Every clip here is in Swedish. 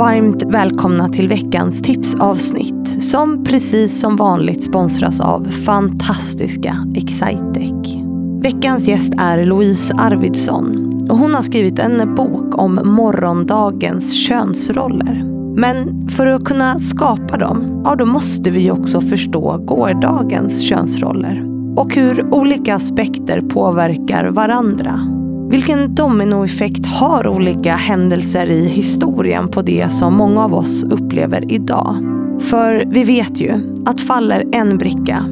Varmt välkomna till veckans tipsavsnitt som precis som vanligt sponsras av fantastiska Excitec. Veckans gäst är Louise Arvidsson och hon har skrivit en bok om morgondagens könsroller. Men för att kunna skapa dem, ja då måste vi också förstå gårdagens könsroller och hur olika aspekter påverkar varandra. Vilken dominoeffekt har olika händelser i historien på det som många av oss upplever idag? För vi vet ju att faller en bricka,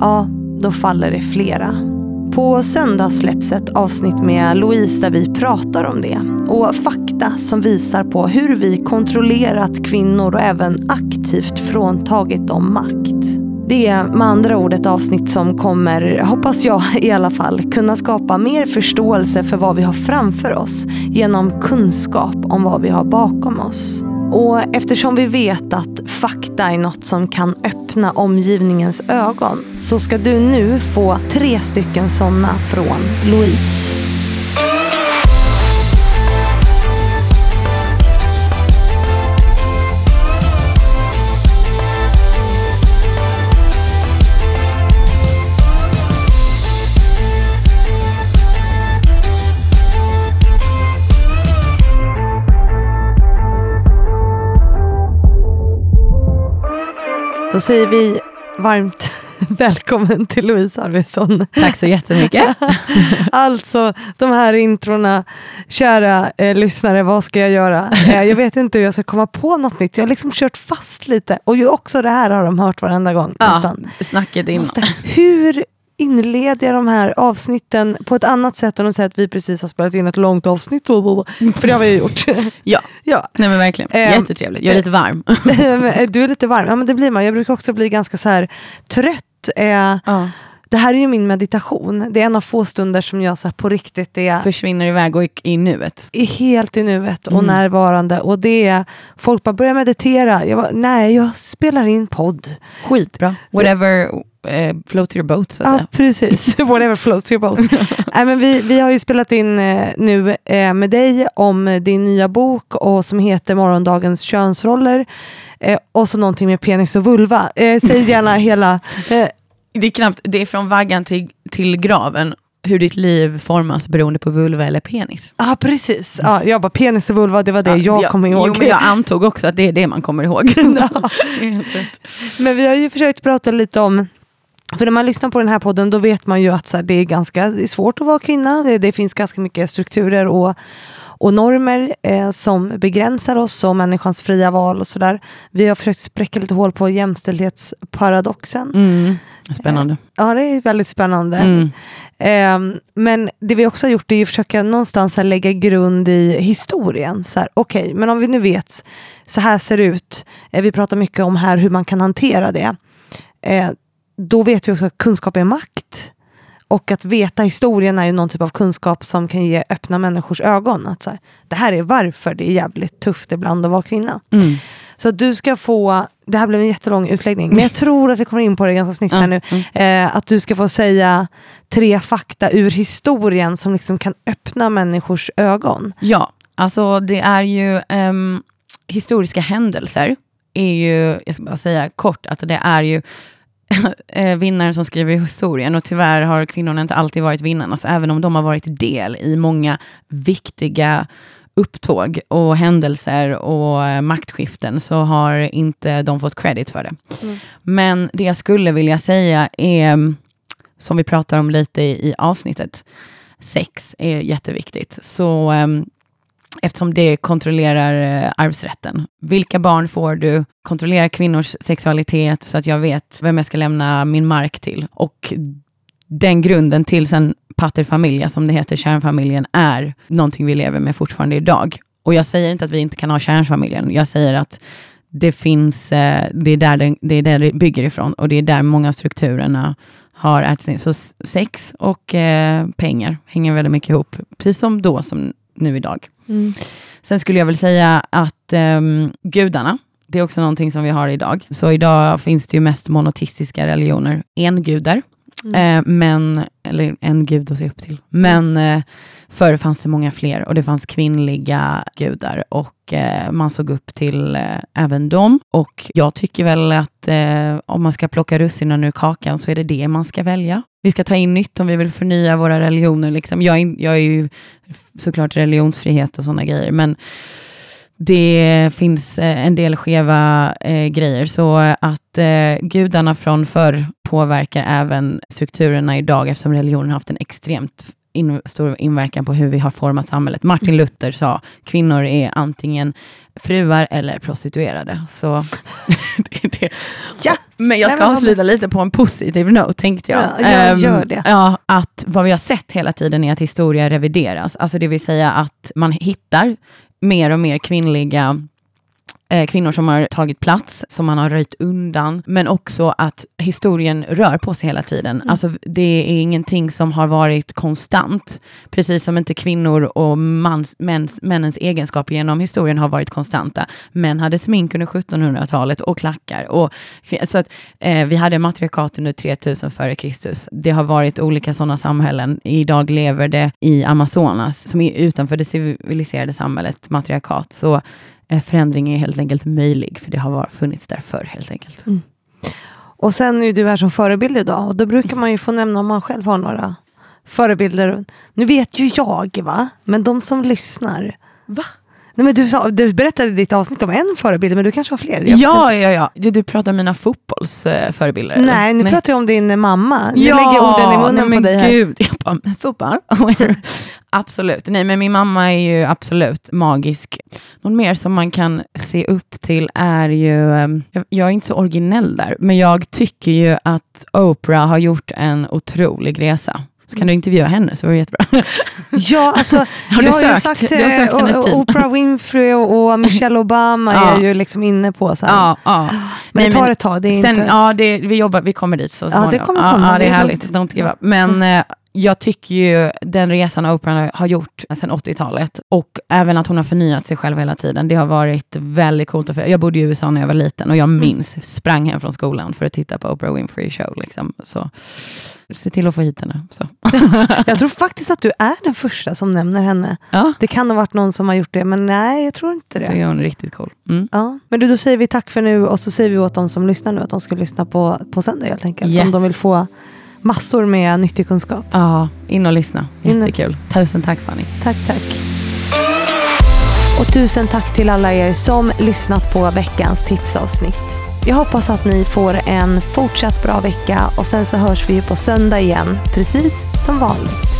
ja, då faller det flera. På söndag släpps ett avsnitt med Louise där vi pratar om det och fakta som visar på hur vi kontrollerat kvinnor och även aktivt fråntagit dem makt. Det är med andra ord ett avsnitt som kommer, hoppas jag i alla fall, kunna skapa mer förståelse för vad vi har framför oss genom kunskap om vad vi har bakom oss. Och eftersom vi vet att fakta är något som kan öppna omgivningens ögon så ska du nu få tre stycken sådana från Louise. Då säger vi varmt välkommen till Louise Arvidsson. Tack så jättemycket. alltså, de här introna, kära eh, lyssnare, vad ska jag göra? Eh, jag vet inte hur jag ska komma på något nytt. Jag har liksom kört fast lite. Och ju också det här har de hört varenda gång. Ja, nästan. snacket innan. Måste, hur inleder de här avsnitten på ett annat sätt än att säga att vi precis har spelat in ett långt avsnitt. För det har vi ju gjort. Ja, ja. Nej, men verkligen. Ehm, Jättetrevligt. Jag är lite varm. du är lite varm, ja men det blir man. Jag brukar också bli ganska så här trött. Eh, Ja. Det här är ju min meditation. Det är en av få stunder som jag så här på riktigt är, Försvinner iväg och i, i nuet. är helt i nuet och Mm. närvarande. Och det är, folk bara börjar meditera. Jag bara, nej, jag spelar in podd. Skitbra. Whatever eh, float your boat så att Ja, säga. precis. Whatever floats your boat. Nej, men vi, vi har ju spelat in eh, nu eh, med dig om din nya bok och som heter Morgondagens könsroller. Eh, och så någonting med penis och vulva. Eh, säg gärna hela. Det är knappt, det är från vaggan till, till graven. Hur ditt liv formas beroende på vulva eller penis. Ja, precis. Ja, jag bara penis och vulva, det var det Ja, jag kommer ihåg. Jo, men jag antog också att det är det man kommer ihåg. Men vi har ju försökt prata lite om för när man lyssnar på den här podden då vet man ju att så här, det är ganska svårt att vara kvinna. Det, det finns ganska mycket strukturer och, och normer eh, som begränsar oss och människans fria val och sådär. Vi har försökt spräcka lite hål på jämställdhetsparadoxen. Mm. Spännande. Ja, det är väldigt spännande. Mm. Eh, men det vi också har gjort är att försöka någonstans här, lägga grund i historien. Okej, men om vi nu vet, så här ser det ut. Eh, vi pratar mycket om här hur man kan hantera det. Eh, då vet vi också att kunskap är makt. Och att veta historien är ju någon typ av kunskap som kan ge öppna människors ögon. Att så här, det här är varför det är jävligt tufft ibland att vara kvinna. Mm. Så att du ska få, det här blev en jättelång utläggning, men jag tror att vi kommer in på det ganska snyggt här nu. Eh, att du ska få säga tre fakta ur historien som liksom kan öppna människors ögon. Ja, alltså det är ju ehm, historiska händelser är ju, jag ska bara säga kort, att det är ju vinnaren som skriver historien och tyvärr har kvinnorna inte alltid varit vinnarna, så även om de har varit del i många viktiga upptåg och händelser och eh, maktskiften så har inte de fått credit för det. Mm. Men det jag skulle vilja säga är, som vi pratar om lite i, i avsnittet, sex är jätteviktigt. Så ehm, eftersom det kontrollerar eh, arvsrätten. Vilka barn får du? Kontrollera kvinnors sexualitet så att jag vet vem jag ska lämna min mark till. Och den grunden till sen paterfamilja, som det heter, kärnfamiljen, är någonting vi lever med fortfarande idag. Och jag säger inte att vi inte kan ha kärnfamiljen. Jag säger att det finns, eh, det är där det, det är där det bygger ifrån och det är där många av strukturerna har ätits ner. Så sex och eh, pengar hänger väldigt mycket ihop, precis som då som nu idag. Sen skulle jag väl säga att ehm, gudarna, det är också någonting som vi har idag. Så idag finns det ju mest monoteistiska religioner, engudar. Mm. Eh, men, eller en gud att se upp till. Men eh, förr fanns det många fler och det fanns kvinnliga gudar och eh, man såg upp till eh, även dem. Och jag tycker väl att eh, om man ska plocka russinen ur kakan så är det det man ska välja. Vi ska ta in nytt om vi vill förnya våra religioner. Liksom. Jag, är, jag är ju såklart religionsfrihet och sådana grejer, men det finns eh, en del skeva eh, grejer, så att eh, gudarna från förr påverkar även strukturerna idag, eftersom religionen har haft en extremt in, stor inverkan på hur vi har format samhället. Martin. Luther sa, kvinnor är antingen fruar eller prostituerade. Så det, det. Ja. Men jag ska avsluta lite på en positiv note, tänkte jag. Ja, jag gör det. Um, ja, att vad vi har sett hela tiden är att historia revideras. Alltså det vill säga att man hittar mer och mer kvinnliga eh, kvinnor som har tagit plats, som man har röjt undan, men också att historien rör på sig hela tiden. Mm. Alltså, det är ingenting som har varit konstant, precis som inte kvinnor och mans, mäns, männens egenskaper genom historien har varit konstanta. Män hade smink under 1700-talet och klackar. Och, så att, eh, vi hade matriarkat under 3000 före Kristus. Det har varit olika sådana samhällen. Idag lever det i Amazonas, som är utanför det civiliserade samhället, matriarkat. Så förändring är helt enkelt möjlig, för det har funnits där förr helt enkelt. Mm. Och sen är du här som förebild idag och då brukar man ju få nämna om man själv har några förebilder. Nu vet ju jag, va? men de som lyssnar. Va? Nej, men du, sa, du berättade i ditt avsnitt om en förebild, men du kanske har fler? ja, ja, ja. Du, du pratar om mina fotbollsförebilder? Nej, nu nej. pratar jag om din mamma. Nu ja, lägger orden i munnen nej, på dig här. Gud. Jag bara, fotboll? absolut. Nej, men min mamma är ju absolut magisk. Någon mer som man kan se upp till är ju, ehm, jag, jag är inte så originell där, men jag tycker ju att Oprah har gjort en otrolig resa så kan du intervjua henne, så var det jättebra. Ja, alltså, har du jag sökt? har ju sagt, har sökt hennes tid. Oprah Winfrey och Michelle Obama ja. är ju liksom inne på så. Ja, ja. Men Nej, det tar ett tag. Det är sen, inte... Ja, det, vi, jobbar, vi kommer dit så småningom. Ja, det kommer komma. Ja, det är härligt. Don't give up. Men mm jag tycker ju den resan Oprah har gjort sedan 80-talet och även att hon har förnyat sig själv hela tiden. Det har varit väldigt coolt. Jag bodde i USA när jag var liten och jag mm. minns, sprang hem från skolan för att titta på Oprah Winfrey show. Liksom. Så se till att få hit henne. Så. jag tror faktiskt att du är den första som nämner henne. Ja. Det kan ha varit någon som har gjort det, men nej, jag tror inte det. Det är hon riktigt cool. Mm. Ja. Men du, då säger vi tack för nu och så säger vi åt de som lyssnar nu att de ska lyssna på, på söndag helt enkelt. Yes. Om de vill få massor med nyttig kunskap. Ja, in och lyssna. Jättekul. Tusen tack Fanny. Tack, tack. Och tusen tack till alla er som lyssnat på veckans tipsavsnitt. Jag hoppas att ni får en fortsatt bra vecka och sen så hörs vi på söndag igen, precis som vanligt.